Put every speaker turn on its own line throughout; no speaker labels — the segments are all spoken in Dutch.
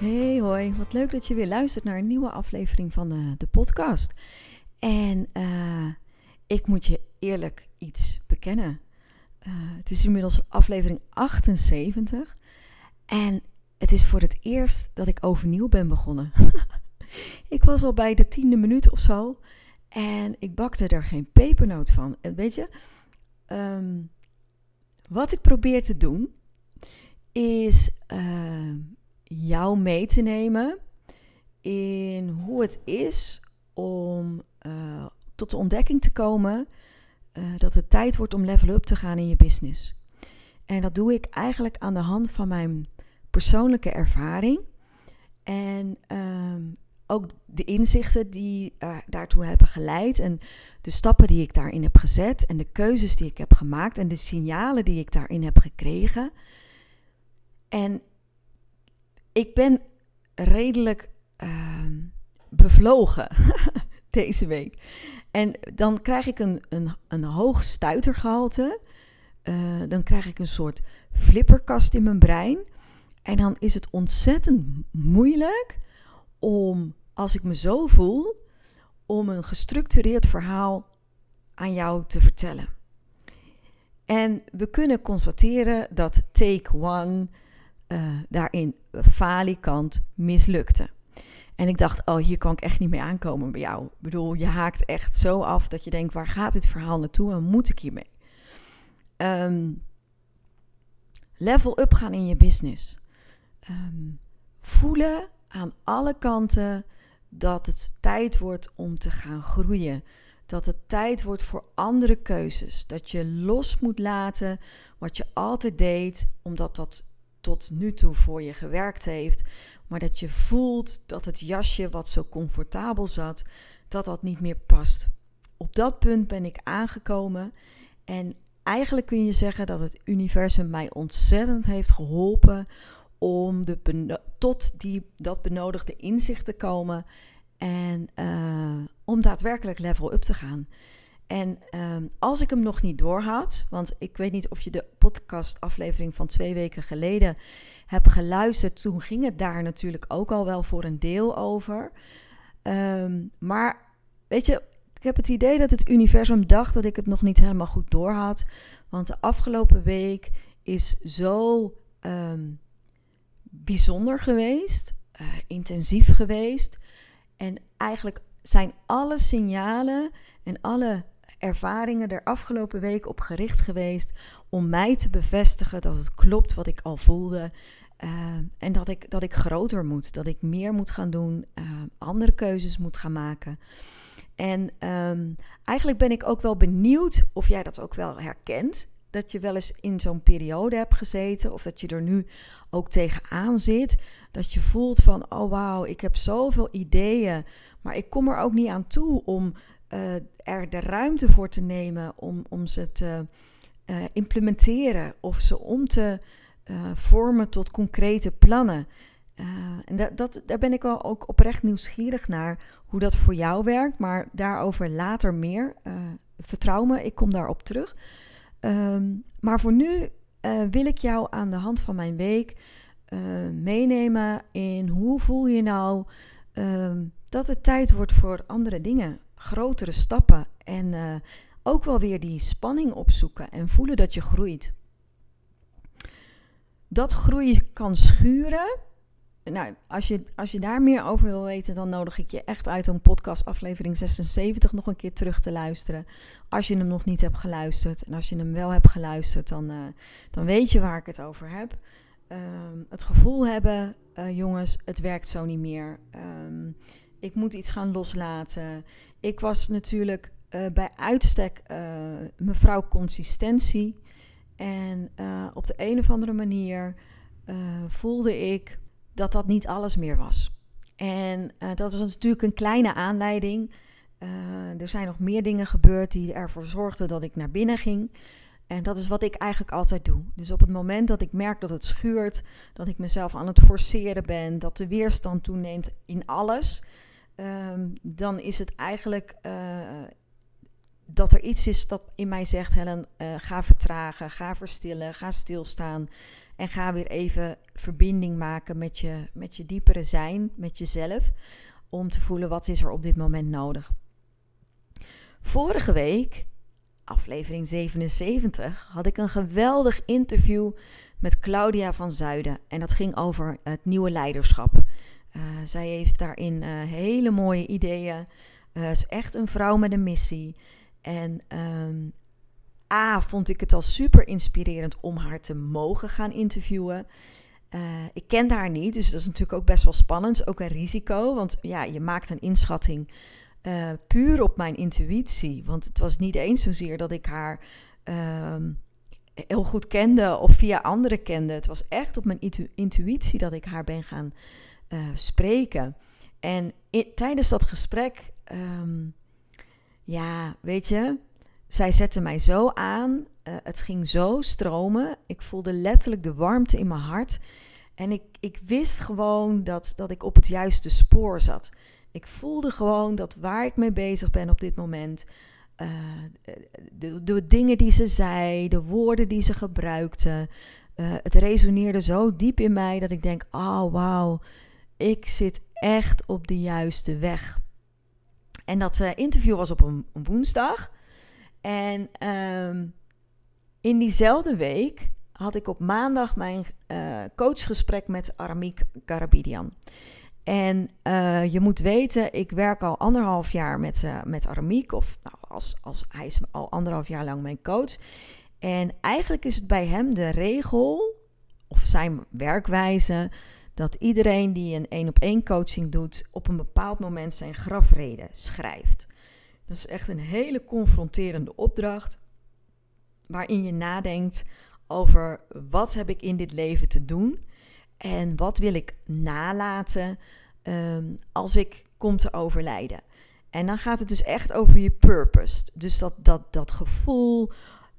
Hey hoi, wat leuk dat je weer luistert naar een nieuwe aflevering van de, de podcast. En uh, ik moet je eerlijk iets bekennen. Uh, het is inmiddels aflevering 78 en het is voor het eerst dat ik overnieuw ben begonnen. ik was al bij de tiende minuut of zo en ik bakte er geen pepernoot van. En weet je, um, wat ik probeer te doen is uh, jou mee te nemen in hoe het is om uh, tot de ontdekking te komen uh, dat het tijd wordt om level up te gaan in je business. En dat doe ik eigenlijk aan de hand van mijn persoonlijke ervaring en uh, ook de inzichten die uh, daartoe hebben geleid en de stappen die ik daarin heb gezet en de keuzes die ik heb gemaakt en de signalen die ik daarin heb gekregen. En ik ben redelijk uh, bevlogen deze week. En dan krijg ik een, een, een hoog stuitergehalte. Uh, dan krijg ik een soort flipperkast in mijn brein. En dan is het ontzettend moeilijk om, als ik me zo voel, om een gestructureerd verhaal aan jou te vertellen. En we kunnen constateren dat take one uh, daarin falikant mislukte. En ik dacht, oh, hier kan ik echt niet mee aankomen bij jou. Ik bedoel, je haakt echt zo af dat je denkt, waar gaat dit verhaal naartoe en moet ik hiermee? Um, level up gaan in je business. Um, voelen aan alle kanten dat het tijd wordt om te gaan groeien. Dat het tijd wordt voor andere keuzes. Dat je los moet laten wat je altijd deed, omdat dat tot nu toe voor je gewerkt heeft, maar dat je voelt dat het jasje wat zo comfortabel zat, dat dat niet meer past. Op dat punt ben ik aangekomen en eigenlijk kun je zeggen dat het universum mij ontzettend heeft geholpen om de tot die, dat benodigde inzicht te komen en uh, om daadwerkelijk level up te gaan. En um, als ik hem nog niet door had, want ik weet niet of je de podcastaflevering van twee weken geleden hebt geluisterd, toen ging het daar natuurlijk ook al wel voor een deel over. Um, maar weet je, ik heb het idee dat het universum dacht dat ik het nog niet helemaal goed door had. Want de afgelopen week is zo um, bijzonder geweest, uh, intensief geweest. En eigenlijk zijn alle signalen en alle ervaringen er afgelopen week op gericht geweest om mij te bevestigen dat het klopt wat ik al voelde. Uh, en dat ik, dat ik groter moet, dat ik meer moet gaan doen, uh, andere keuzes moet gaan maken. En um, eigenlijk ben ik ook wel benieuwd of jij dat ook wel herkent. Dat je wel eens in zo'n periode hebt gezeten, of dat je er nu ook tegenaan zit. Dat je voelt van, oh wauw, ik heb zoveel ideeën, maar ik kom er ook niet aan toe om uh, er de ruimte voor te nemen om, om ze te uh, implementeren of ze om te uh, vormen tot concrete plannen. en dat, dat, daar ben ik wel ook oprecht nieuwsgierig naar hoe dat voor jou werkt, maar daarover later meer. vertrouw me, ik kom daarop terug. Um, maar voor nu wil ik jou aan de hand van mijn week meenemen in hoe voel je nou um, dat het tijd wordt voor andere dingen grotere stappen en uh, ook wel weer die spanning opzoeken en voelen dat je groeit. Dat groei kan schuren. Nou, als je, als je daar meer over wil weten, dan nodig ik je echt uit om podcast aflevering 76 nog een keer terug te luisteren. Als je hem nog niet hebt geluisterd. En als je hem wel hebt geluisterd, dan, uh, dan weet je waar ik het over heb. Um, het gevoel hebben, uh, jongens, het werkt zo niet meer. Um, ik moet iets gaan loslaten. Ik was natuurlijk uh, bij uitstek uh, mevrouw consistentie. En uh, op de een of andere manier voelde ik dat dat niet alles meer was. En dat is natuurlijk een kleine aanleiding. er zijn nog meer dingen gebeurd die ervoor zorgden dat ik naar binnen ging. En dat is wat ik eigenlijk altijd doe. Dus op het moment dat ik merk dat het schuurt, dat ik mezelf aan het forceren ben, dat de weerstand toeneemt in alles, um, dan is het eigenlijk uh, dat er iets is dat in mij zegt: Helen, uh, ga vertragen, ga verstillen, ga stilstaan. En ga weer even verbinding maken met je, met je diepere zijn, met jezelf. Om te voelen wat is er op dit moment nodig. Vorige week aflevering 77, had ik een geweldig interview met Claudia van Zuiden. En dat ging over het nieuwe leiderschap. Uh, zij heeft daarin uh, hele mooie ideeën. Uh, is echt een vrouw met een missie. En um, A, vond ik het al super inspirerend om haar te mogen gaan interviewen. ik kende haar niet, dus dat is natuurlijk ook best wel spannend. Ook een risico, want ja, je maakt een inschatting puur op mijn intuïtie. Want het was niet eens zozeer dat ik haar uh, heel goed kende of via anderen kende. Het was echt op mijn intuïtie dat ik haar ben gaan uh, spreken. En tijdens dat gesprek, um, ja, weet je, zij zette mij zo aan. Uh, het ging zo stromen. Ik voelde letterlijk de warmte in mijn hart. En ik, ik wist gewoon dat, dat ik op het juiste spoor zat. Ik voelde gewoon dat waar ik mee bezig ben op dit moment, uh, de, dingen die ze zei, de woorden die ze gebruikte, het resoneerde zo diep in mij dat ik denk: oh wauw, ik zit echt op de juiste weg. En dat uh, interview was op een, woensdag. En um, in diezelfde week had ik op maandag mijn coachgesprek met Aramik Karabidian. En uh, je moet weten, ik werk al anderhalf jaar met, uh, met Aramiek. Of nou, als, als, hij is al anderhalf jaar lang mijn coach. En eigenlijk is het bij hem de regel, of zijn werkwijze, dat iedereen die een één op één coaching doet, op een bepaald moment zijn grafreden schrijft. Dat is echt een hele confronterende opdracht, waarin je nadenkt over wat heb ik in dit leven te doen en wat wil ik nalaten um, als ik kom te overlijden? En dan gaat het dus echt over je purpose. Dus dat, dat, dat gevoel,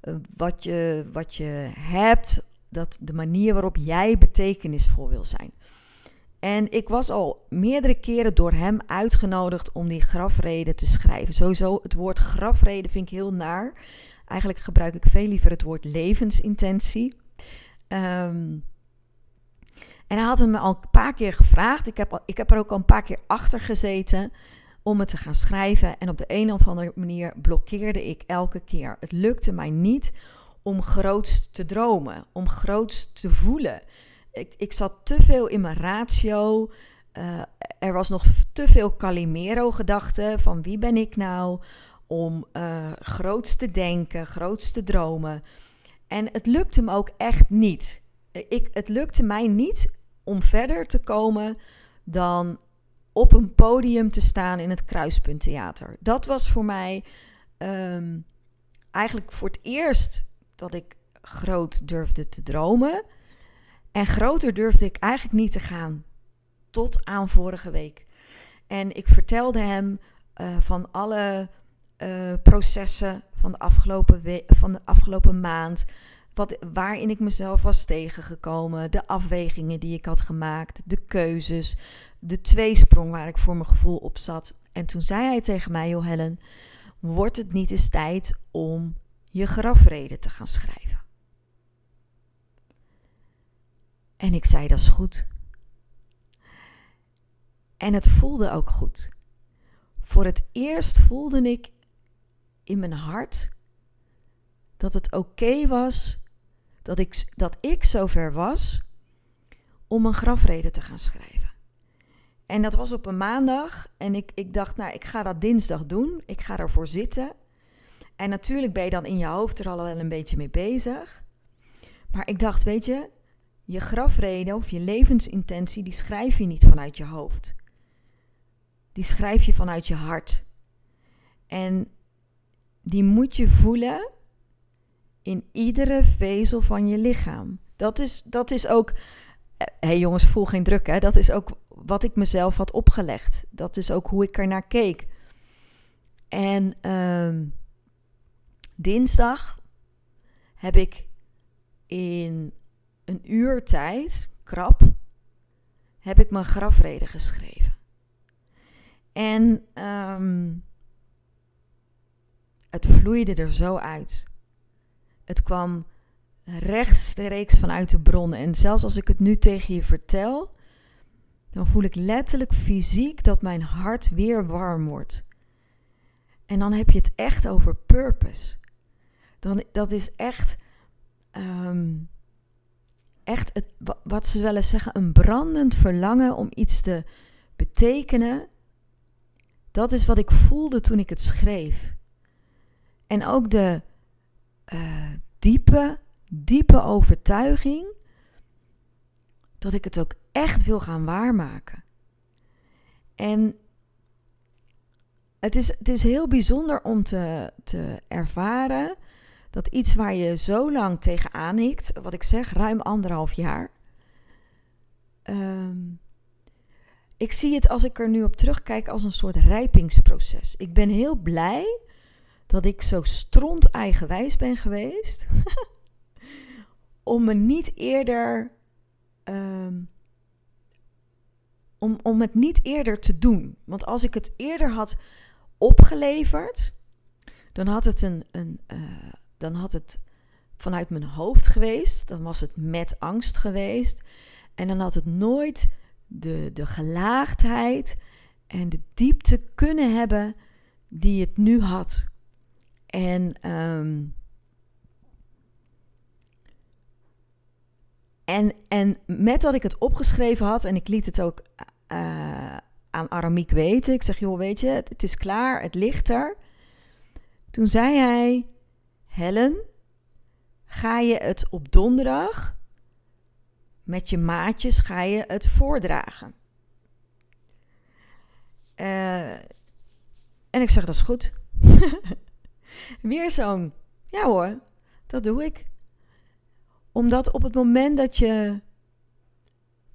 uh, wat, je, wat je hebt, dat de manier waarop jij betekenisvol wil zijn. En ik was al meerdere keren door hem uitgenodigd om die grafreden te schrijven. Sowieso, het woord grafreden vind ik heel naar. Eigenlijk gebruik ik veel liever het woord levensintentie. Um, en hij had het me al een paar keer gevraagd. Ik heb, ik heb er ook al een paar keer achter gezeten om het te gaan schrijven. En op de een of andere manier blokkeerde ik elke keer. Het lukte mij niet om groots te dromen, om groots te voelen. Ik, ik zat te veel in mijn ratio. Uh, er was nog te veel Calimero-gedachten van wie ben ik nou om uh, te denken, groots te dromen. En het lukte me ook echt niet. Ik, het lukte mij niet om verder te komen dan op een podium te staan in het Kruispunttheater. Dat was voor mij um, eigenlijk voor het eerst dat ik groot durfde te dromen. En groter durfde ik eigenlijk niet te gaan. Tot aan vorige week. En ik vertelde hem uh, van alle uh, processen van de afgelopen, van de afgelopen maand wat, waarin ik mezelf was tegengekomen, de afwegingen die ik had gemaakt, de keuzes, de tweesprong waar ik voor mijn gevoel op zat. En toen zei hij tegen mij, joh Helen, wordt het niet eens tijd om je grafreden te gaan schrijven? En ik zei, dat is goed. En het voelde ook goed. Voor het eerst voelde ik in mijn hart dat het oké was dat ik, dat ik zover was om een grafrede te gaan schrijven. En dat was op een maandag. En ik, ik dacht, nou, ik ga dat dinsdag doen. Ik ga ervoor zitten. En natuurlijk ben je dan in je hoofd er al wel een beetje mee bezig. Maar ik dacht, weet je, je grafrede of je levensintentie, die schrijf je niet vanuit je hoofd. Die schrijf je vanuit je hart. En die moet je voelen in iedere vezel van je lichaam. Dat is, dat is ook. Hé eh, hey jongens, voel geen druk hè. Dat is ook wat ik mezelf had opgelegd. Dat is ook hoe ik er naar keek. En uh, dinsdag heb ik in een uur tijd, krap, heb ik mijn grafrede geschreven. En um, het vloeide er zo uit. Het kwam rechtstreeks vanuit de bron. En zelfs als ik het nu tegen je vertel, dan voel ik letterlijk fysiek dat mijn hart weer warm wordt. En dan heb je het echt over purpose. Dan, dat is echt, um, echt het, wat ze wel eens zeggen, een brandend verlangen om iets te betekenen. Dat is wat ik voelde toen ik het schreef. En ook de uh, diepe, diepe overtuiging dat ik het ook echt wil gaan waarmaken. En het is, het is heel bijzonder om te, te ervaren dat iets waar je zo lang tegenaan hikt, wat ik zeg, ruim anderhalf jaar. Um, ik zie het als ik er nu op terugkijk als een soort rijpingsproces. Ik ben heel blij dat ik zo stront eigenwijs ben geweest. om me niet eerder. Um, om, om het niet eerder te doen. Want als ik het eerder had opgeleverd, dan had het een. een uh, dan had het vanuit mijn hoofd geweest. Dan was het met angst geweest. En dan had het nooit de, de gelaagdheid en de diepte kunnen hebben die het nu had. En, um, en, en met dat ik het opgeschreven had, en ik liet het ook uh, aan Aramiek weten. Ik zeg, joh, weet je, het, het is klaar, het ligt er. Toen zei hij, Helen, ga je het op donderdag met je maatjes ga je het voordragen. Uh, en ik zeg, dat is goed. Weer zo'n, ja hoor, dat doe ik. Omdat op het moment dat je,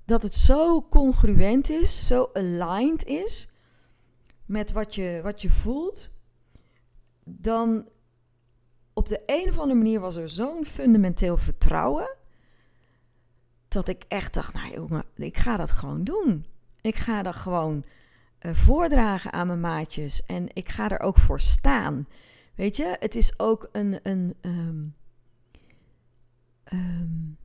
dat het zo congruent is, zo aligned is met wat je, wat je voelt, dan op de een of andere manier was er zo'n fundamenteel vertrouwen dat ik echt dacht, nou jongen, ik ga dat gewoon doen. Ik ga dat gewoon uh, voordragen aan mijn maatjes en ik ga er ook voor staan. Weet je, het is ook een. een um, um,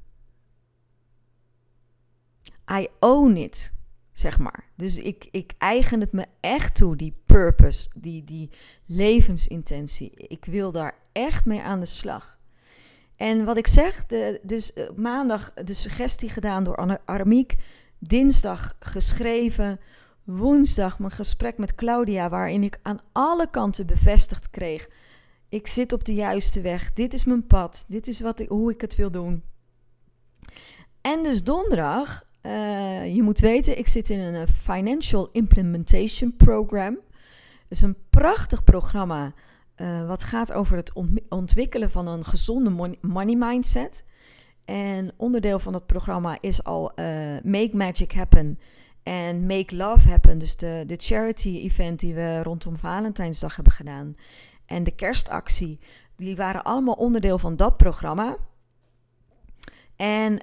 I own it, zeg maar. Dus ik, ik eigen het me echt toe, die purpose, die, die levensintentie. Ik wil daar echt mee aan de slag. En wat ik zeg, de, dus uh, maandag de suggestie gedaan door Aramiek, dinsdag geschreven, woensdag mijn gesprek met Claudia, waarin ik aan alle kanten bevestigd kreeg: ik zit op de juiste weg, dit is mijn pad, dit is wat ik, hoe ik het wil doen. En dus donderdag, uh, je moet weten, ik zit in een eh, Financial Implementation Program. Het is een prachtig programma uh, wat gaat over het ontwikkelen van een gezonde money mindset. En onderdeel van het programma is al Make Magic Happen en Make Love Happen. Dus de, de charity event die we rondom Valentijnsdag hebben gedaan. En de kerstactie. Die waren allemaal onderdeel van dat programma. En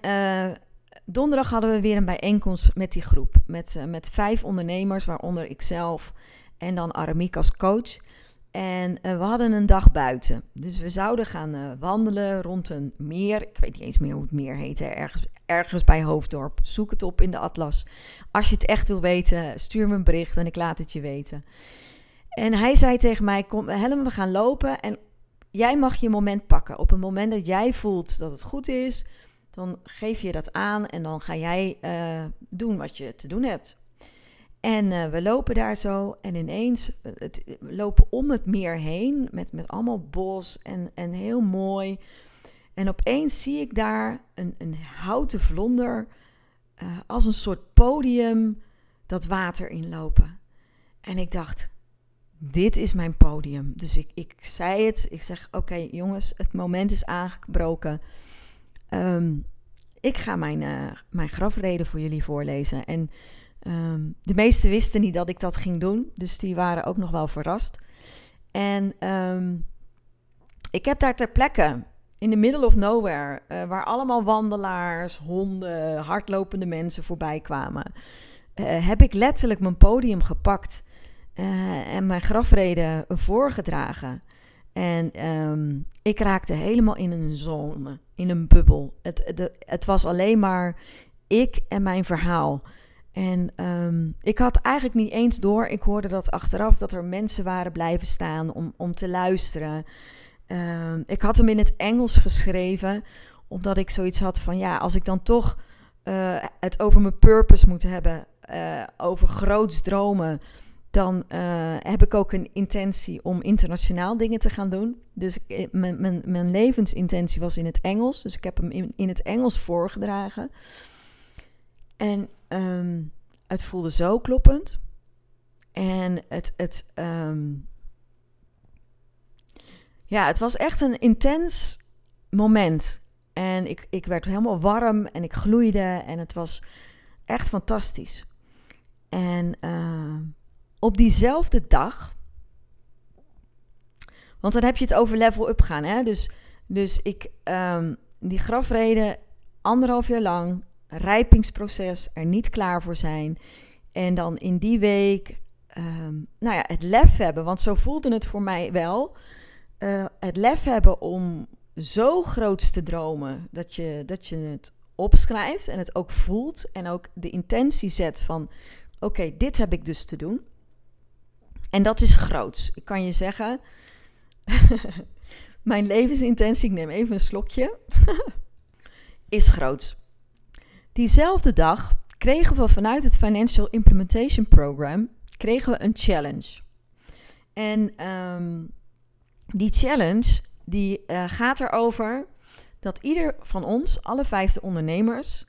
donderdag hadden we weer een bijeenkomst met die groep. Met, uh, met vijf ondernemers, waaronder ikzelf en dan Aramiek als coach. En uh, we hadden een dag buiten. Dus we zouden gaan uh, wandelen rond een meer. Ik weet niet eens meer hoe het meer heet. Hè. Ergens, ergens bij Hoofddorp. Zoek het op in de atlas. Als je het echt wil weten, stuur me een bericht en ik laat het je weten. En hij zei tegen mij: Kom, Helen, we gaan lopen. En jij mag je moment pakken. Op het moment dat jij voelt dat het goed is, dan geef je dat aan. En dan ga jij uh, doen wat je te doen hebt. En uh, we lopen daar zo en ineens uh, het, lopen om het meer heen met, met allemaal bos en, en heel mooi. En opeens zie ik daar een, een houten vlonder als een soort podium dat water inlopen. En ik dacht, dit is mijn podium. Dus ik, ik zei het. Ik zeg: Oké, jongens, het moment is aangebroken. Ehm, ik ga mijn, uh, mijn grafreden voor jullie voorlezen. En ehm, de meesten wisten niet dat ik dat ging doen. Dus die waren ook nog wel verrast. En ehm, ik heb daar ter plekke, in the middle of nowhere, uh, waar allemaal wandelaars, honden, hardlopende mensen voorbij kwamen, uh, heb ik letterlijk mijn podium gepakt en mijn grafreden voorgedragen. En ik raakte helemaal in een zone, in een bubbel. Het, de, het was alleen maar ik en mijn verhaal. En um, ik had eigenlijk niet eens door, ik hoorde dat achteraf, dat er mensen waren blijven staan om, om te luisteren. Um, ik had hem in het Engels geschreven, omdat ik zoiets had van, ja, als ik dan toch uh, het over mijn purpose moet hebben, uh, over groots dromen, dan uh, heb ik ook een intentie om internationaal dingen te gaan doen. Dus ik, mijn, mijn, mijn levensintentie was in het Engels. Dus ik heb hem in, in het Engels voorgedragen. En um, het voelde zo kloppend. En het, het, um, ja, het was echt een intens moment. En ik, ik werd helemaal warm en ik gloeide. En het was echt fantastisch. En uh, op diezelfde dag. Want dan heb je het over level up gaan. Hè? Dus, dus ik, um, die grafreden anderhalf jaar lang, rijpingsproces, er niet klaar voor zijn. En dan in die week, um, nou ja, het lef hebben. Want zo voelde het voor mij wel. Uh, het lef hebben om zo groot te dromen dat je, dat je het opschrijft en het ook voelt. En ook de intentie zet van: oké, dit heb ik dus te doen. En dat is groots. Ik kan je zeggen, mijn levensintentie, ik neem even een slokje, is groots. Diezelfde dag kregen we vanuit het Financial Implementation Program kregen we een challenge. En um, die challenge die uh, gaat erover dat ieder van ons, alle vijfde ondernemers,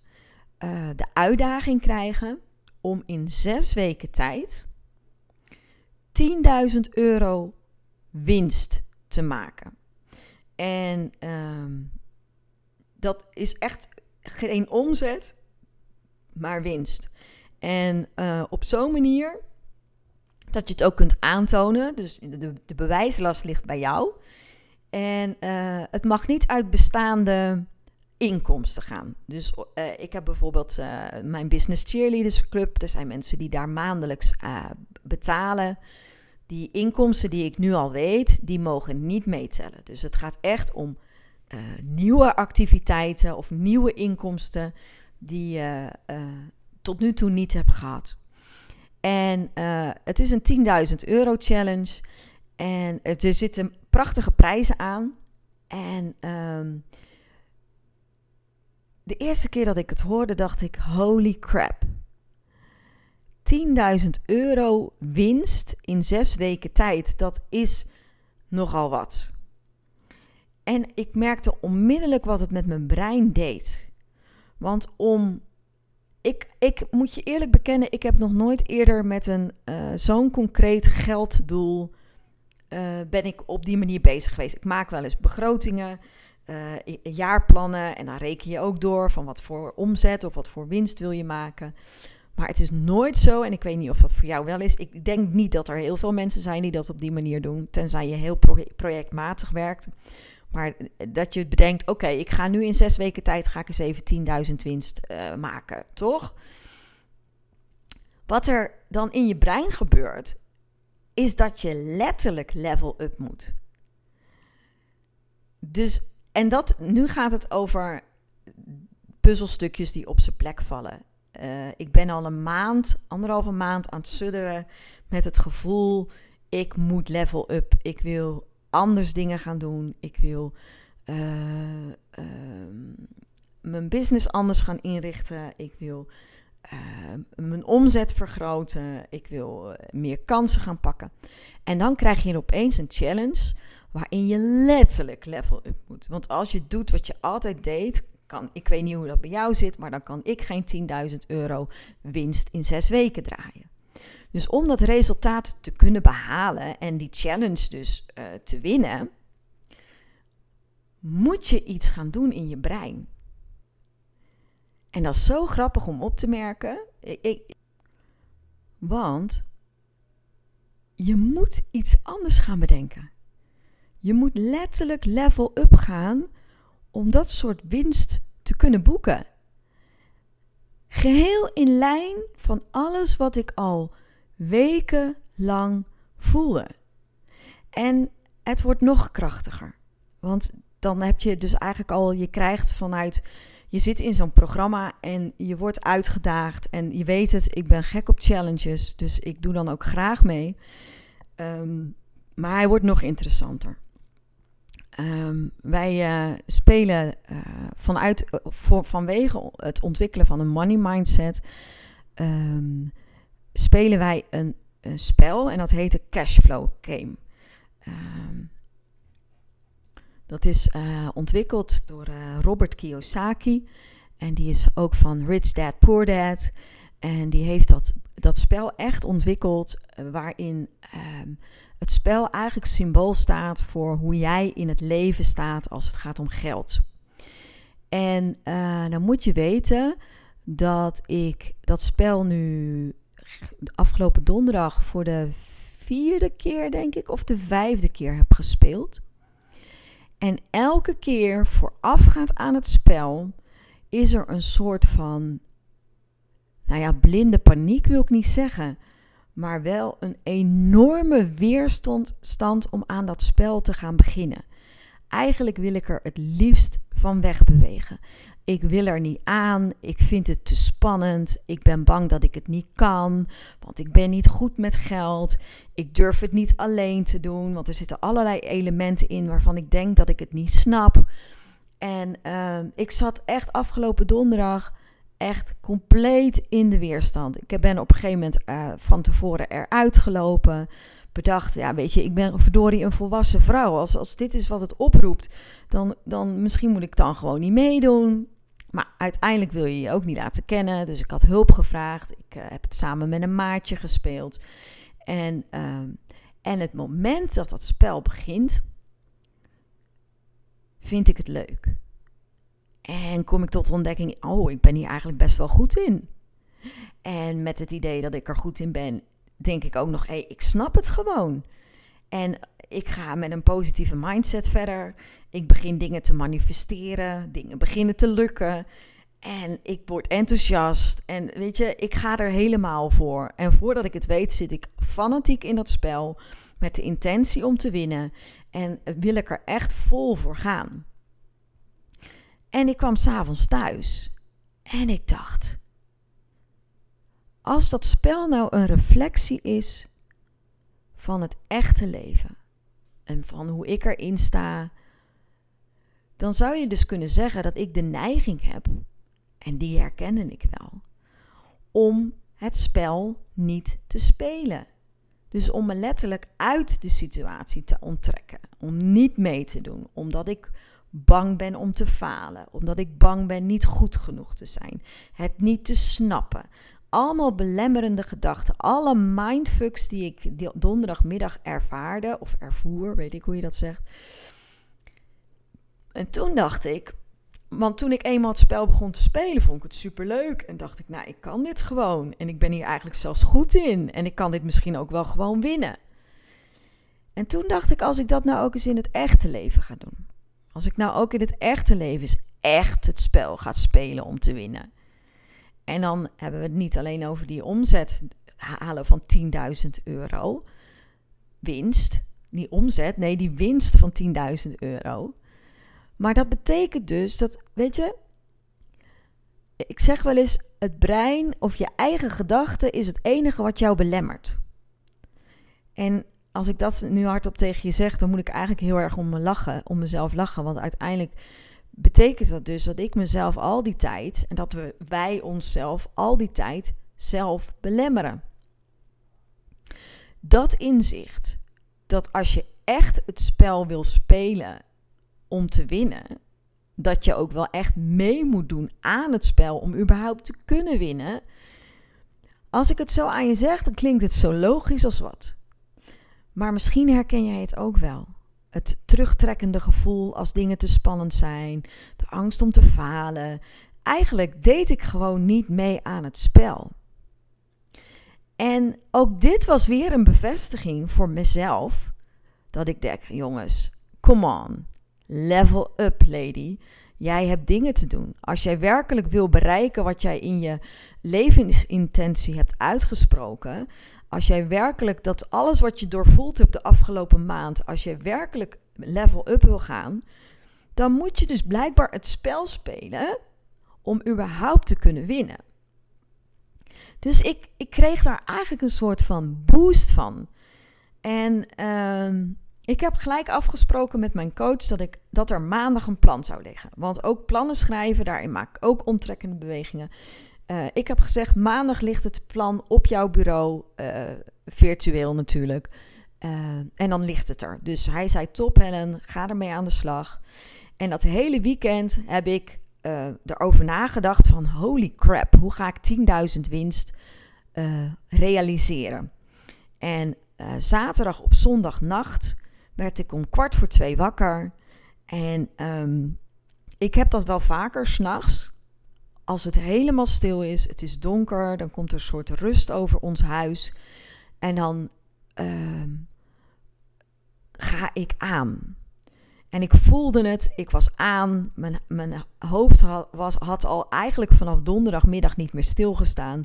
uh, de uitdaging krijgen om in zes weken tijd 10.000 euro winst te maken. En um, dat is echt geen omzet, maar winst. En uh, op zo'n manier dat je het ook kunt aantonen. Dus de, de bewijslast ligt bij jou. En uh, het mag niet uit bestaande inkomsten gaan. Dus uh, ik heb bijvoorbeeld uh, mijn Business Cheerleaders Club. Er zijn mensen die daar maandelijks uh, betalen. Die inkomsten die ik nu al weet, die mogen niet meetellen. Dus het gaat echt om nieuwe activiteiten of nieuwe inkomsten die je tot nu toe niet hebt gehad. En het is een 10.000 euro challenge. En er zitten prachtige prijzen aan. En um, de eerste keer dat ik het hoorde, dacht ik: holy crap. 10.000 euro winst in zes weken tijd, dat is nogal wat. En ik merkte onmiddellijk wat het met mijn brein deed. Want om. Ik, ik moet je eerlijk bekennen, ik heb nog nooit eerder met een uh, zo'n concreet gelddoel. Uh, ben ik op die manier bezig geweest. Ik maak wel eens begrotingen uh, jaarplannen. En dan reken je ook door van wat voor omzet of wat voor winst wil je maken. Maar het is nooit zo, en ik weet niet of dat voor jou wel is. Ik denk niet dat er heel veel mensen zijn die dat op die manier doen. Tenzij je heel projectmatig werkt. Maar dat je bedenkt, oké, ik ga nu in zes weken tijd ga ik eens even 10.000 winst uh, maken, toch? Wat er dan in je brein gebeurt, is dat je letterlijk level up moet. Dus en dat, nu gaat het over puzzelstukjes die op zijn plek vallen. Uh, ik ben al een maand, anderhalve maand aan het sudderen met het gevoel: ik moet level up. Ik wil anders dingen gaan doen. Ik wil uh, uh, mijn business anders gaan inrichten. Ik wil mijn omzet vergroten. Ik wil meer kansen gaan pakken. En dan krijg je opeens een challenge waarin je letterlijk level up moet. Want als je doet wat je altijd deed, kan, ik weet niet hoe dat bij jou zit, maar dan kan ik geen 10.000 euro winst in zes weken draaien. Dus om dat resultaat te kunnen behalen en die challenge dus uh, te winnen, moet je iets gaan doen in je brein. En dat is zo grappig om op te merken. Ik, want je moet iets anders gaan bedenken. Je moet letterlijk level up gaan om dat soort winst te kunnen boeken. Geheel in lijn van alles wat ik al wekenlang voelde. En het wordt nog krachtiger. Want dan heb je dus eigenlijk al, je krijgt vanuit, je zit in zo'n programma en je wordt uitgedaagd. En je weet het, ik ben gek op challenges, dus ik doe dan ook graag mee. Ehm, maar hij wordt nog interessanter. Ehm, wij uh, spelen uh, vanuit, voor, vanwege het ontwikkelen van een money mindset, um, spelen wij een, een, spel en dat heet de Cashflow Game. Um, dat is ontwikkeld door Robert Kiyosaki en die is ook van Rich Dad Poor Dad. En die heeft dat, dat spel echt ontwikkeld waarin het spel eigenlijk symbool staat voor hoe jij in het leven staat als het gaat om geld. En uh, dan moet je weten dat ik dat spel nu afgelopen donderdag voor de vierde keer, denk ik, of de vijfde keer heb gespeeld. En elke keer voorafgaand aan het spel is er een soort van, nou ja, blinde paniek wil ik niet zeggen maar wel een enorme weerstand om aan dat spel te gaan beginnen. Eigenlijk wil ik er het liefst van wegbewegen. Ik wil er niet aan, ik vind het te spannend, ik ben bang dat ik het niet kan, want ik ben niet goed met geld, ik durf het niet alleen te doen, want er zitten allerlei elementen in waarvan ik denk dat ik het niet snap. En uh, ik zat echt afgelopen donderdag echt compleet in de weerstand. Ik ben op een gegeven moment uh, van tevoren eruit gelopen. Bedacht, ja, weet je, ik ben verdorie een volwassen vrouw. Als, als dit is wat het oproept, dan, dan misschien moet ik dan gewoon niet meedoen. Maar uiteindelijk wil je je ook niet laten kennen. Dus ik had hulp gevraagd. Ik uh, heb het samen met een maatje gespeeld. En, uh, en het moment dat dat spel begint, vind ik het leuk. En kom ik tot de ontdekking, oh, ik ben hier eigenlijk best wel goed in. En met het idee dat ik er goed in ben, denk ik ook nog, hé, hey, ik snap het gewoon. En ik ga met een positieve mindset verder. Ik begin dingen te manifesteren, dingen beginnen te lukken. En ik word enthousiast. En weet je, ik ga er helemaal voor. En voordat ik het weet, zit ik fanatiek in dat spel. Met de intentie om te winnen. En wil ik er echt vol voor gaan. En ik kwam s'avonds thuis en ik dacht: als dat spel nou een reflectie is van het echte leven en van hoe ik erin sta, dan zou je dus kunnen zeggen dat ik de neiging heb, en die herkende ik wel, om het spel niet te spelen. Dus om me letterlijk uit de situatie te onttrekken, om niet mee te doen, omdat ik bang ben om te falen, omdat ik bang ben niet goed genoeg te zijn, het niet te snappen. Allemaal belemmerende gedachten, alle mindfucks die ik donderdagmiddag ervaarde of ervoer, weet ik hoe je dat zegt. En toen dacht ik, want toen ik eenmaal het spel begon te spelen, vond ik het superleuk. En dacht ik, nou, ik kan dit gewoon. En ik ben hier eigenlijk zelfs goed in. En ik kan dit misschien ook wel gewoon winnen. En toen dacht ik, als ik dat nou ook eens in het echte leven ga doen. Als ik nou ook in het echte leven eens echt het spel ga spelen om te winnen. En dan hebben we het niet alleen over die omzet halen van 10.000 euro. Winst. Niet omzet, nee, die winst van 10.000 euro. Maar dat betekent dus dat, weet je, ik zeg wel eens: het brein of je eigen gedachte is het enige wat jou belemmert. En als ik dat nu hardop tegen je zeg, dan moet ik eigenlijk heel erg om me lachen, om mezelf lachen. Want uiteindelijk betekent dat dus dat ik mezelf al die tijd en dat we wij onszelf al die tijd zelf belemmeren. Dat inzicht, dat als je echt het spel wil spelen om te winnen, dat je ook wel echt mee moet doen aan het spel om überhaupt te kunnen winnen. Als ik het zo aan je zeg, dan klinkt het zo logisch als wat. Maar misschien herken jij het ook wel. Het terugtrekkende gevoel als dingen te spannend zijn, de angst om te falen. Eigenlijk deed ik gewoon niet mee aan het spel. En ook dit was weer een bevestiging voor mezelf. Dat ik denk, jongens, come on, level up, lady. Jij hebt dingen te doen. Als jij werkelijk wil bereiken wat jij in je levensintentie hebt uitgesproken. Als jij werkelijk dat alles wat je doorvoeld hebt de afgelopen maand. Als je werkelijk level up wil gaan. Dan moet je dus blijkbaar het spel spelen om überhaupt te kunnen winnen. Dus ik, ik kreeg daar eigenlijk een soort van boost van. En uh, ik heb gelijk afgesproken met mijn coach dat, ik, dat er maandag een plan zou liggen. Want ook plannen schrijven, daarin maak ik ook onttrekkende bewegingen. Uh, ik heb gezegd, maandag ligt het plan op jouw bureau, uh, virtueel natuurlijk. Uh, en dan ligt het er. Dus hij zei, top Helen, ga ermee aan de slag. En dat hele weekend heb ik erover nagedacht van, holy crap, hoe ga ik 10.000 winst realiseren? En zaterdag op zondagnacht werd ik om kwart voor twee wakker. En um, ik heb dat wel vaker s'nachts. Als het helemaal stil is, het is donker, dan komt er een soort rust over ons huis. En dan um, ga ik aan. En ik voelde het, ik was aan. Mijn, mijn hoofd had, was, had al eigenlijk vanaf donderdagmiddag niet meer stilgestaan.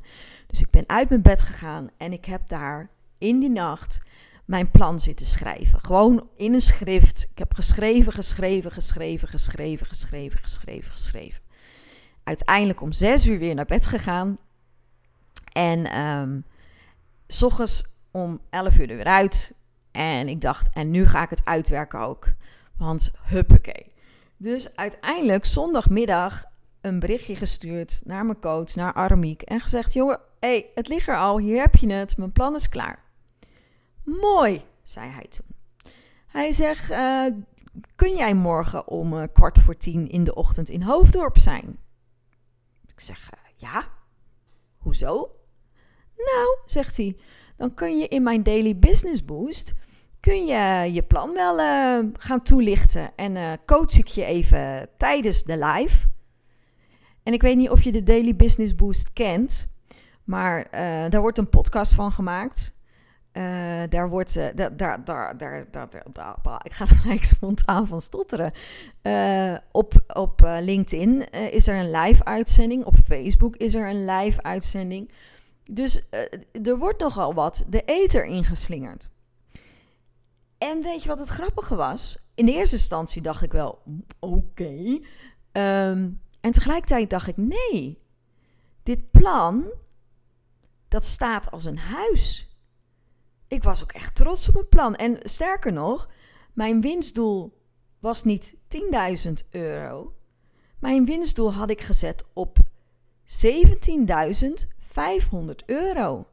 Dus ik ben uit mijn bed gegaan en ik heb daar in die nacht mijn plan zitten schrijven. Gewoon in een schrift. Ik heb geschreven, geschreven, geschreven, geschreven, geschreven, geschreven, geschreven. Uiteindelijk om zes uur weer naar bed gegaan. En um, s om elf uur er weer uit. En ik dacht, en nu ga ik het uitwerken ook. Want huppakee. Dus uiteindelijk zondagmiddag een berichtje gestuurd naar mijn coach, naar Aramiek. En gezegd, jongen, hey, het ligt er al, hier heb je het, mijn plan is klaar. Mooi, zei hij toen. Hij zegt: uh, Kun jij morgen om uh, kwart voor tien in de ochtend in Hoofddorp zijn? Ik zeg: uh, Ja. Hoezo? Nou, zegt hij, dan kun je in mijn Daily Business Boost kun je je plan wel gaan toelichten en coach ik je even tijdens de live. En ik weet niet of je de Daily Business Boost kent, maar daar wordt een podcast van gemaakt. Uh, daar wordt, uh, daar, daar, daar, daar, daar, ik ga er gelijk spontaan van stotteren. Uh, op op LinkedIn is er een live uitzending. Op Facebook is er een live uitzending. Dus er wordt nogal wat de ether ingeslingerd. En weet je wat het grappige was? In de eerste instantie dacht ik wel, oké. Um, en tegelijkertijd dacht ik, nee. Dit plan, dat staat als een huis ik was ook echt trots op mijn plan. En sterker nog, mijn winstdoel was niet 10.000 euro. Mijn winstdoel had ik gezet op 17.500 euro.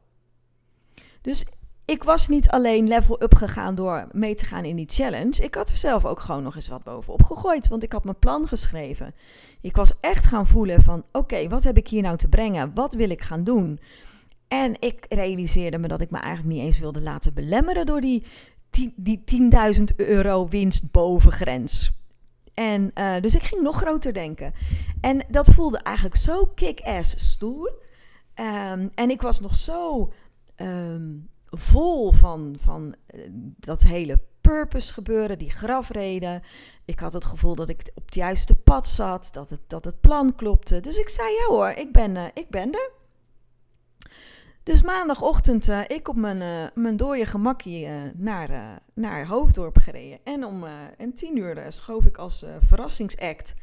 Dus ik was niet alleen level up gegaan door mee te gaan in die challenge. Ik had er zelf ook gewoon nog eens wat bovenop gegooid. Want ik had mijn plan geschreven. Ik was echt gaan voelen van oké, wat heb ik hier nou te brengen? Wat wil ik gaan doen? En ik realiseerde me dat ik me eigenlijk niet eens wilde laten belemmeren door die, die 10.000 euro winst bovengrens. En uh, dus ik ging nog groter denken. En dat voelde eigenlijk zo kick-ass stoer. Um, en ik was nog zo um, vol van, van uh, dat hele purpose gebeuren, die grafreden. Ik had het gevoel dat ik op het juiste pad zat, dat het, dat het plan klopte. Dus ik zei, ja hoor, ik ben, uh, ik ben er. Dus maandagochtend uh, ik op mijn, uh, mijn dode gemakkie uh, naar, naar Hoofddorp gereden. En om en tien uur schoof ik als verrassingsact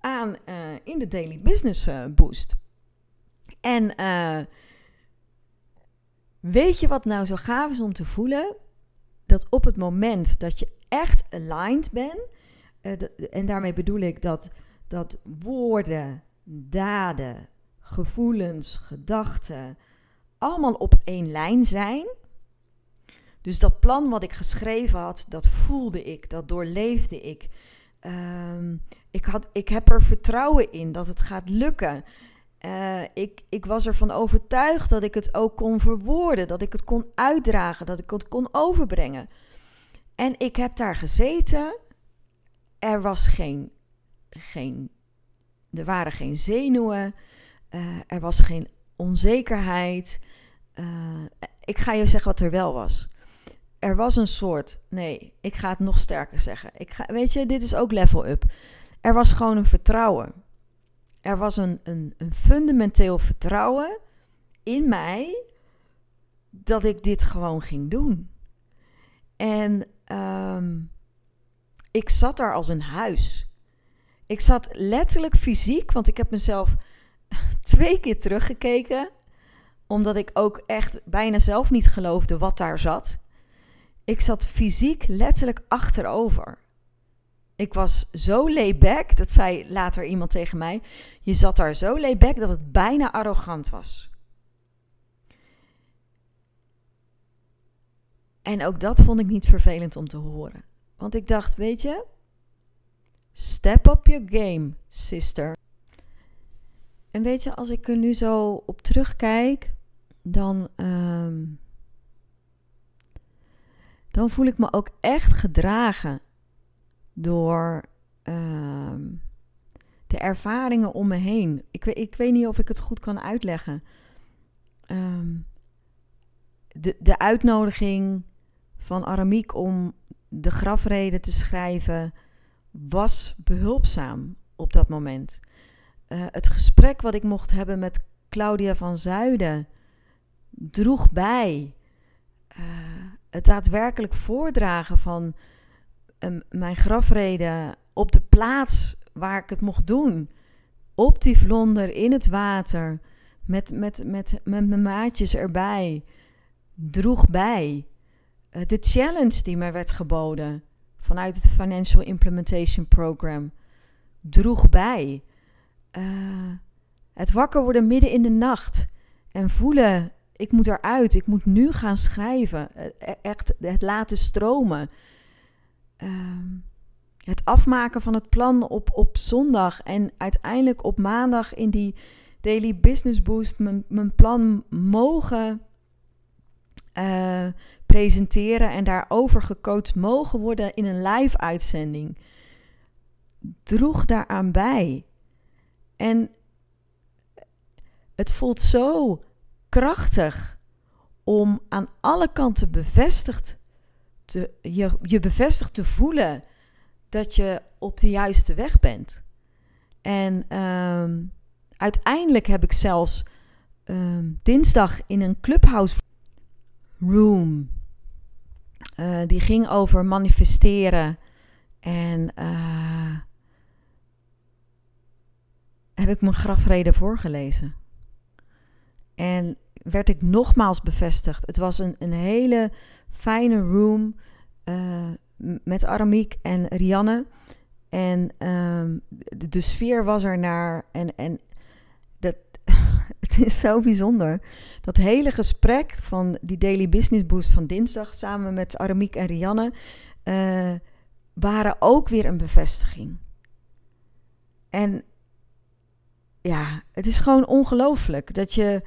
aan in de Daily Business Boost. En weet je wat nou zo gaaf is om te voelen? Dat op het moment dat je echt aligned bent, en daarmee bedoel ik dat, dat woorden, daden, gevoelens, gedachten allemaal op één lijn zijn. Dus dat plan wat ik geschreven had, dat voelde ik, dat doorleefde ik. Um, ik, had, ik heb er vertrouwen in dat het gaat lukken. Uh, ik, ik was ervan overtuigd dat ik het ook kon verwoorden, dat ik het kon uitdragen, dat ik het kon overbrengen. En ik heb daar gezeten. Er was geen, geen er waren geen zenuwen, uh, er was geen onzekerheid. Uh, ik ga je zeggen wat er wel was. Er was een soort, nee, ik ga het nog sterker zeggen. Ik ga, weet je, dit is ook level up. Er was gewoon een vertrouwen. Er was een, een, een fundamenteel vertrouwen in mij dat ik dit gewoon ging doen. En um, ik zat daar als een huis. Ik zat letterlijk fysiek, want ik heb mezelf twee keer teruggekeken. Omdat ik ook echt bijna zelf niet geloofde wat daar zat. Ik zat fysiek letterlijk achterover. Ik was zo layback, dat zei later iemand tegen mij. Je zat daar zo layback dat het bijna arrogant was. En ook dat vond ik niet vervelend om te horen. Want ik dacht, weet je, step up your game, sister. En weet je, als ik er nu zo op terugkijk, dan, ehm, dan voel ik me ook echt gedragen door ehm, de ervaringen om me heen. Ik, ik weet niet of ik het goed kan uitleggen. Ehm, de, de uitnodiging van Aramiek om de grafreden te schrijven was behulpzaam op dat moment. Uh, het gesprek wat ik mocht hebben met Claudia van Zuiden droeg bij. Uh, het daadwerkelijk voordragen van uh, mijn grafreden op de plaats waar ik het mocht doen. Op die vlonder in het water. Met, met, met, met mijn maatjes erbij. Droeg bij. Uh, de challenge die mij werd geboden vanuit het Financial Implementation Program droeg bij. Uh, het wakker worden midden in de nacht en voelen: ik moet eruit, ik moet nu gaan schrijven. Uh, echt het laten stromen. Uh, het afmaken van het plan op, op zondag en uiteindelijk op maandag in die Daily Business Boost mijn, mijn plan mogen uh, presenteren en daarover gecoacht mogen worden in een live uitzending, droeg daaraan bij. En het voelt zo krachtig om aan alle kanten bevestigd te, je, je bevestigd te voelen dat je op de juiste weg bent. En um, uiteindelijk heb ik zelfs um, dinsdag in een clubhouse room uh, die ging over manifesteren. En uh, heb ik mijn grafreden voorgelezen. En werd ik nogmaals bevestigd. Het was een, een hele fijne room uh, met Aramiek en Rianne. En um, de, sfeer was er naar. En, en dat, het is zo bijzonder. Dat hele gesprek van die Daily Business Boost van dinsdag samen met Aramiek en Rianne uh, waren ook weer een bevestiging. En ja, het is gewoon ongelooflijk dat je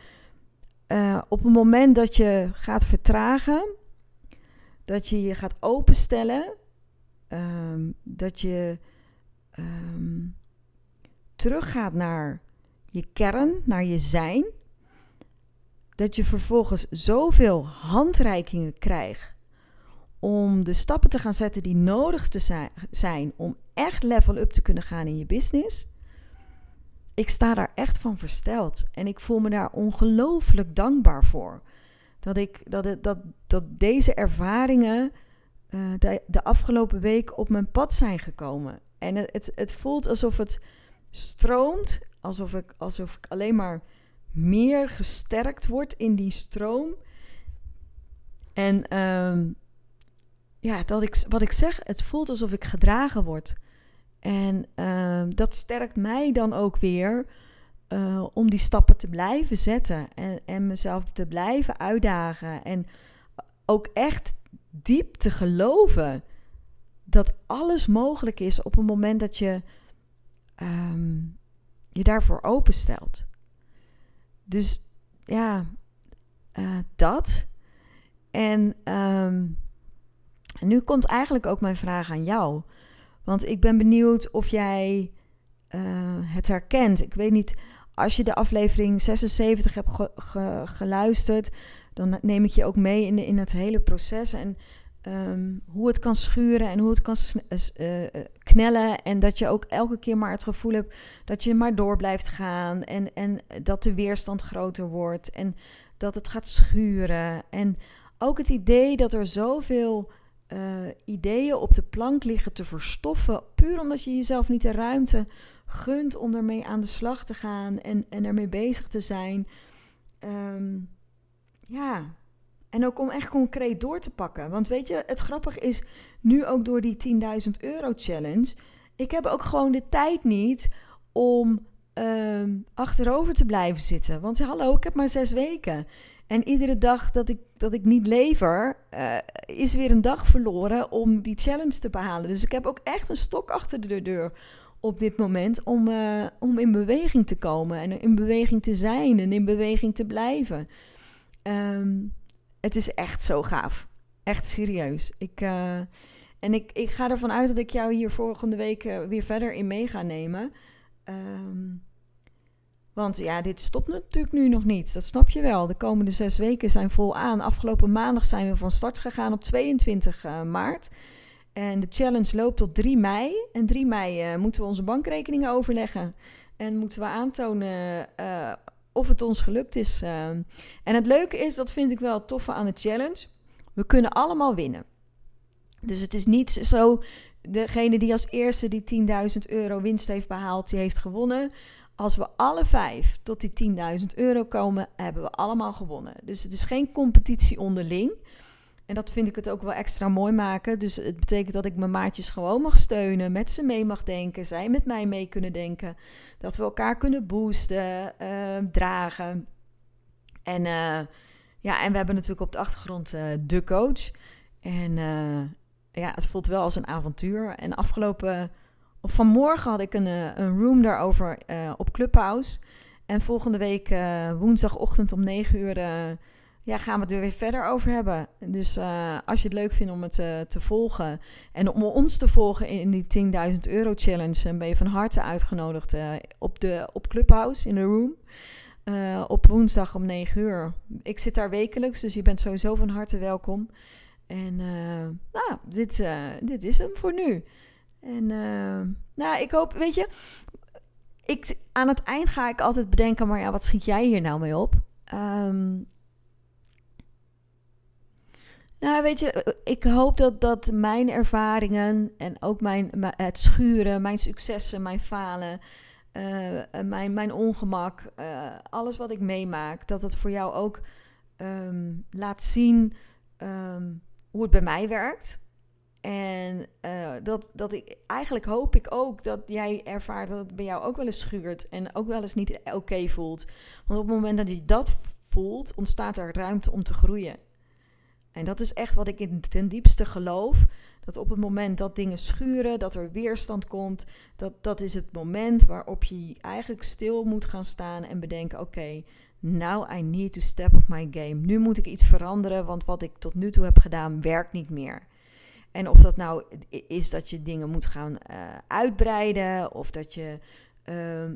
uh, op het moment dat je gaat vertragen, dat je je gaat openstellen, um, dat je um, teruggaat naar je kern, naar je zijn, dat je vervolgens zoveel handreikingen krijgt om de stappen te gaan zetten die nodig te zijn om echt level up te kunnen gaan in je business. Ik sta daar echt van versteld en ik voel me daar ongelooflijk dankbaar voor. Dat, ik, dat, dat, dat deze ervaringen uh, de, de, afgelopen week op mijn pad zijn gekomen. En het, het, het voelt alsof het stroomt alsof ik, alsof ik alleen maar meer gesterkt word in die stroom. En um, ja, dat ik, wat ik zeg, het voelt alsof ik gedragen word. En uh, dat sterkt mij dan ook weer uh, om die stappen te blijven zetten en, en mezelf te blijven uitdagen. En ook echt diep te geloven dat alles mogelijk is op het moment dat je um, je daarvoor openstelt. dus ja, uh, dat. En um, nu komt eigenlijk ook mijn vraag aan jou. Want ik ben benieuwd of jij uh, het herkent. Ik weet niet, als je de aflevering 76 hebt ge ge geluisterd, dan neem ik je ook mee in, in het hele proces. En um, hoe het kan schuren en hoe het kan uh, knellen. En dat je ook elke keer maar het gevoel hebt dat je maar door blijft gaan. En, en dat de weerstand groter wordt. En dat het gaat schuren. En ook het idee dat er zoveel uh, ideeën op de plank liggen te verstoffen. Puur omdat je jezelf niet de ruimte gunt om ermee aan de slag te gaan en, en ermee bezig te zijn. Um, ja, en ook om echt concreet door te pakken. Want weet je, het grappige is nu ook door die 10.000 euro challenge. Ik heb ook gewoon de tijd niet om um, achterover te blijven zitten. Want hallo, ik heb maar zes weken. En iedere dag dat ik, dat ik niet lever, uh, is weer een dag verloren om die challenge te behalen. Dus ik heb ook echt een stok achter de deur op dit moment om, uh, om in beweging te komen. En in beweging te zijn en in beweging te blijven. Um, het is echt zo gaaf. Echt serieus. Ik, uh, en ik, ik ga ervan uit dat ik jou hier volgende week weer verder in mee ga nemen. Um, want ja, dit stopt natuurlijk nu nog niet. Dat snap je wel. De komende zes weken zijn vol aan. Afgelopen maandag zijn we van start gegaan op 22 uh, eh, maart. En de challenge loopt tot 3 mei. En 3 mei uh, moeten we onze bankrekeningen overleggen. En moeten we aantonen uh, of het ons gelukt is. en het leuke is, dat vind ik wel toffe aan de challenge. We kunnen allemaal winnen. Dus het is niet zo, degene die als eerste die 10.000 euro winst heeft behaald, die heeft gewonnen als we alle vijf tot die 10.000 euro komen, hebben we allemaal gewonnen. Dus het is geen competitie onderling. En dat vind ik het ook wel extra mooi maken. Dus het betekent dat ik mijn maatjes gewoon mag steunen, met ze mee mag denken, zij met mij mee kunnen denken. Dat we elkaar kunnen boosten, uh, dragen. En, uh, ja, en we hebben natuurlijk op de achtergrond uh, de coach. En ja, het voelt wel als een avontuur. En afgelopen vanmorgen had ik een, eh, een room daarover uh, op Clubhouse. En volgende week uh, woensdagochtend om 9 uur ja, gaan we het er weer verder over hebben. Dus als je het leuk vindt om het te volgen en om ons te volgen in die 10.000 euro challenge, dan ben je van harte uitgenodigd op, de, op Clubhouse in de room. op woensdag om 9 uur. Ik zit daar wekelijks, dus je bent sowieso van harte welkom. En nou, dit, dit is hem voor nu. En uh, nou, ik hoop, weet je, ik, aan het eind ga ik altijd bedenken, maar ja, wat schiet jij hier nou mee op? Um, nou, weet je, ik hoop dat, dat mijn ervaringen en ook mijn, het schuren, mijn successen, mijn falen, uh, mijn, mijn ongemak, alles wat ik meemaak, dat het voor jou ook um, laat zien um, hoe het bij mij werkt. En uh, dat, dat ik, eigenlijk hoop ik ook dat jij ervaart dat het bij jou ook wel eens schuurt en ook wel eens niet oké voelt. Want op het moment dat je dat voelt, ontstaat er ruimte om te groeien. En dat is echt wat ik in ten diepste geloof. Dat op het moment dat dingen schuren, dat er weerstand komt, dat, dat is het moment waarop je eigenlijk stil moet gaan staan en bedenken: oké, okay, now I need to step up my game. Nu moet ik iets veranderen, want wat ik tot nu toe heb gedaan werkt niet meer. En of dat nou is dat je dingen moet gaan uh, uitbreiden of dat je uh,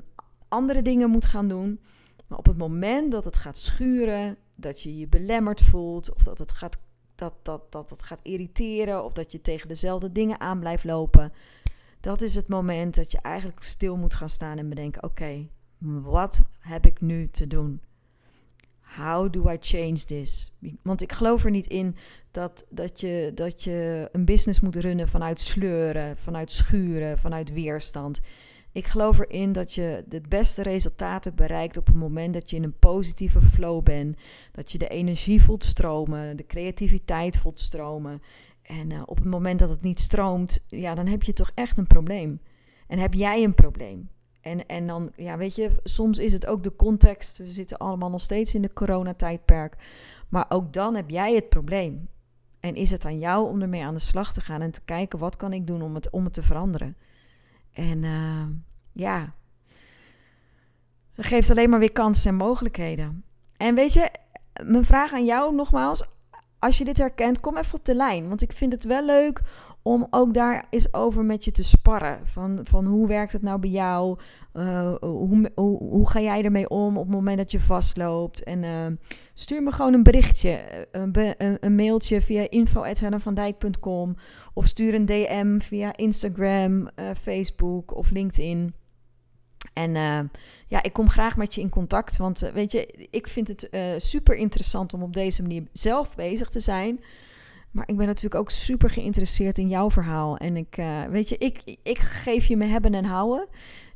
andere dingen moet gaan doen. Maar op het moment dat het gaat schuren, dat je je belemmerd voelt of dat het gaat, dat, dat, dat het gaat irriteren of dat je tegen dezelfde dingen aan blijft lopen. Dat is het moment dat je eigenlijk stil moet gaan staan en bedenken: oké, wat heb ik nu te doen? How do I change this? Want ik geloof er niet in dat, dat, je, dat je een business moet runnen vanuit sleuren, vanuit schuren, vanuit weerstand. Ik geloof erin dat je de beste resultaten bereikt op het moment dat je in een positieve flow bent. Dat je de energie voelt stromen, de creativiteit voelt stromen. En uh, op het moment dat het niet stroomt, ja, dan heb je toch echt een probleem. En heb jij een probleem. En, en dan, ja, weet je, soms is het ook de context. We zitten allemaal nog steeds in de coronatijdperk. Maar ook dan heb jij het probleem. En is het aan jou om ermee aan de slag te gaan en te kijken wat kan ik doen om het, om het te veranderen. En uh, ja, Dat geeft alleen maar weer kansen en mogelijkheden. En weet je, mijn vraag aan jou nogmaals, als je dit herkent, kom even op de lijn. Want ik vind het wel leuk om ook daar eens over met je te sparren. Van, van hoe werkt het nou bij jou? Uh, hoe, hoe, ga jij ermee om op het moment dat je vastloopt? En uh, stuur me gewoon een berichtje, een, een, een mailtje via info.hennavandijk.com of stuur een DM via Instagram, uh, Facebook of LinkedIn. En ja, ik kom graag met je in contact, want weet je, ik vind het super interessant om op deze manier zelf bezig te zijn. Maar ik ben natuurlijk ook super geïnteresseerd in jouw verhaal. En ik, uh, weet je, ik, ik geef je me hebben en houden.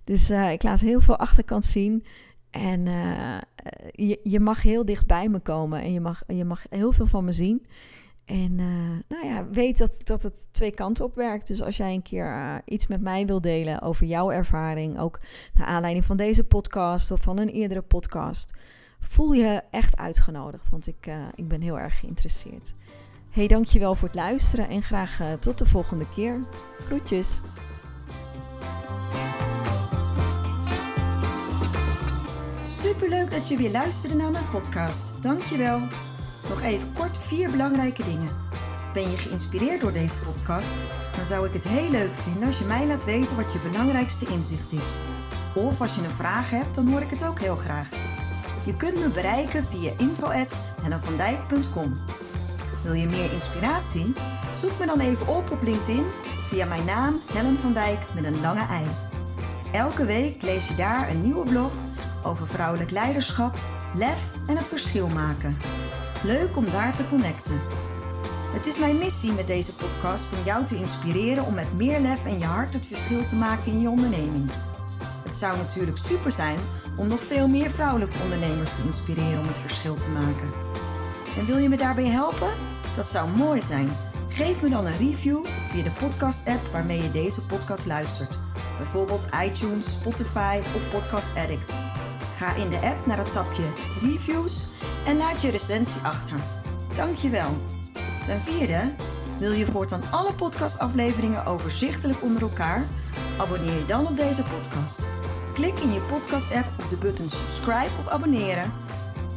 Dus uh, ik laat heel veel achterkant zien. En uh, je, je mag heel dicht bij me komen. En je mag, je mag heel veel van me zien. En nou ja, weet dat, dat het twee kanten op werkt. Dus als jij een keer iets met mij wil delen over jouw ervaring, ook naar aanleiding van deze podcast of van een eerdere podcast, voel je echt uitgenodigd. Want ik, ik ben heel erg geïnteresseerd. Hey, dankjewel voor het luisteren en graag uh, tot de volgende keer. Groetjes.
Superleuk dat je weer luisterde naar mijn podcast. Dankjewel. Nog even kort vier belangrijke dingen. Ben je geïnspireerd door deze podcast? Dan zou ik het heel leuk vinden als je mij laat weten wat je belangrijkste inzicht is. Of als je een vraag hebt, dan hoor ik het ook heel graag. Je kunt me bereiken via info.hennavandijk.com. Wil je meer inspiratie? Zoek me dan even op op LinkedIn via mijn naam Helen van Dijk met een lange ei. Elke week lees je daar een nieuwe blog over vrouwelijk leiderschap, lef en het verschil maken. Leuk om daar te connecten. Het is mijn missie met deze podcast om jou te inspireren om met meer lef en je hart het verschil te maken in je onderneming. Het zou natuurlijk super zijn om nog veel meer vrouwelijke ondernemers te inspireren om het verschil te maken. En wil je me daarbij helpen? Dat zou mooi zijn. Geef me dan een review via de podcast-app waarmee je deze podcast luistert. Bijvoorbeeld iTunes, Spotify of Podcast Addict. Ga in de app naar het tapje Reviews en laat je recensie achter. Dankjewel. Ten vierde, wil je voortaan alle podcastafleveringen overzichtelijk onder elkaar? Abonneer je dan op deze podcast. Klik in je podcast-app op de button subscribe of abonneren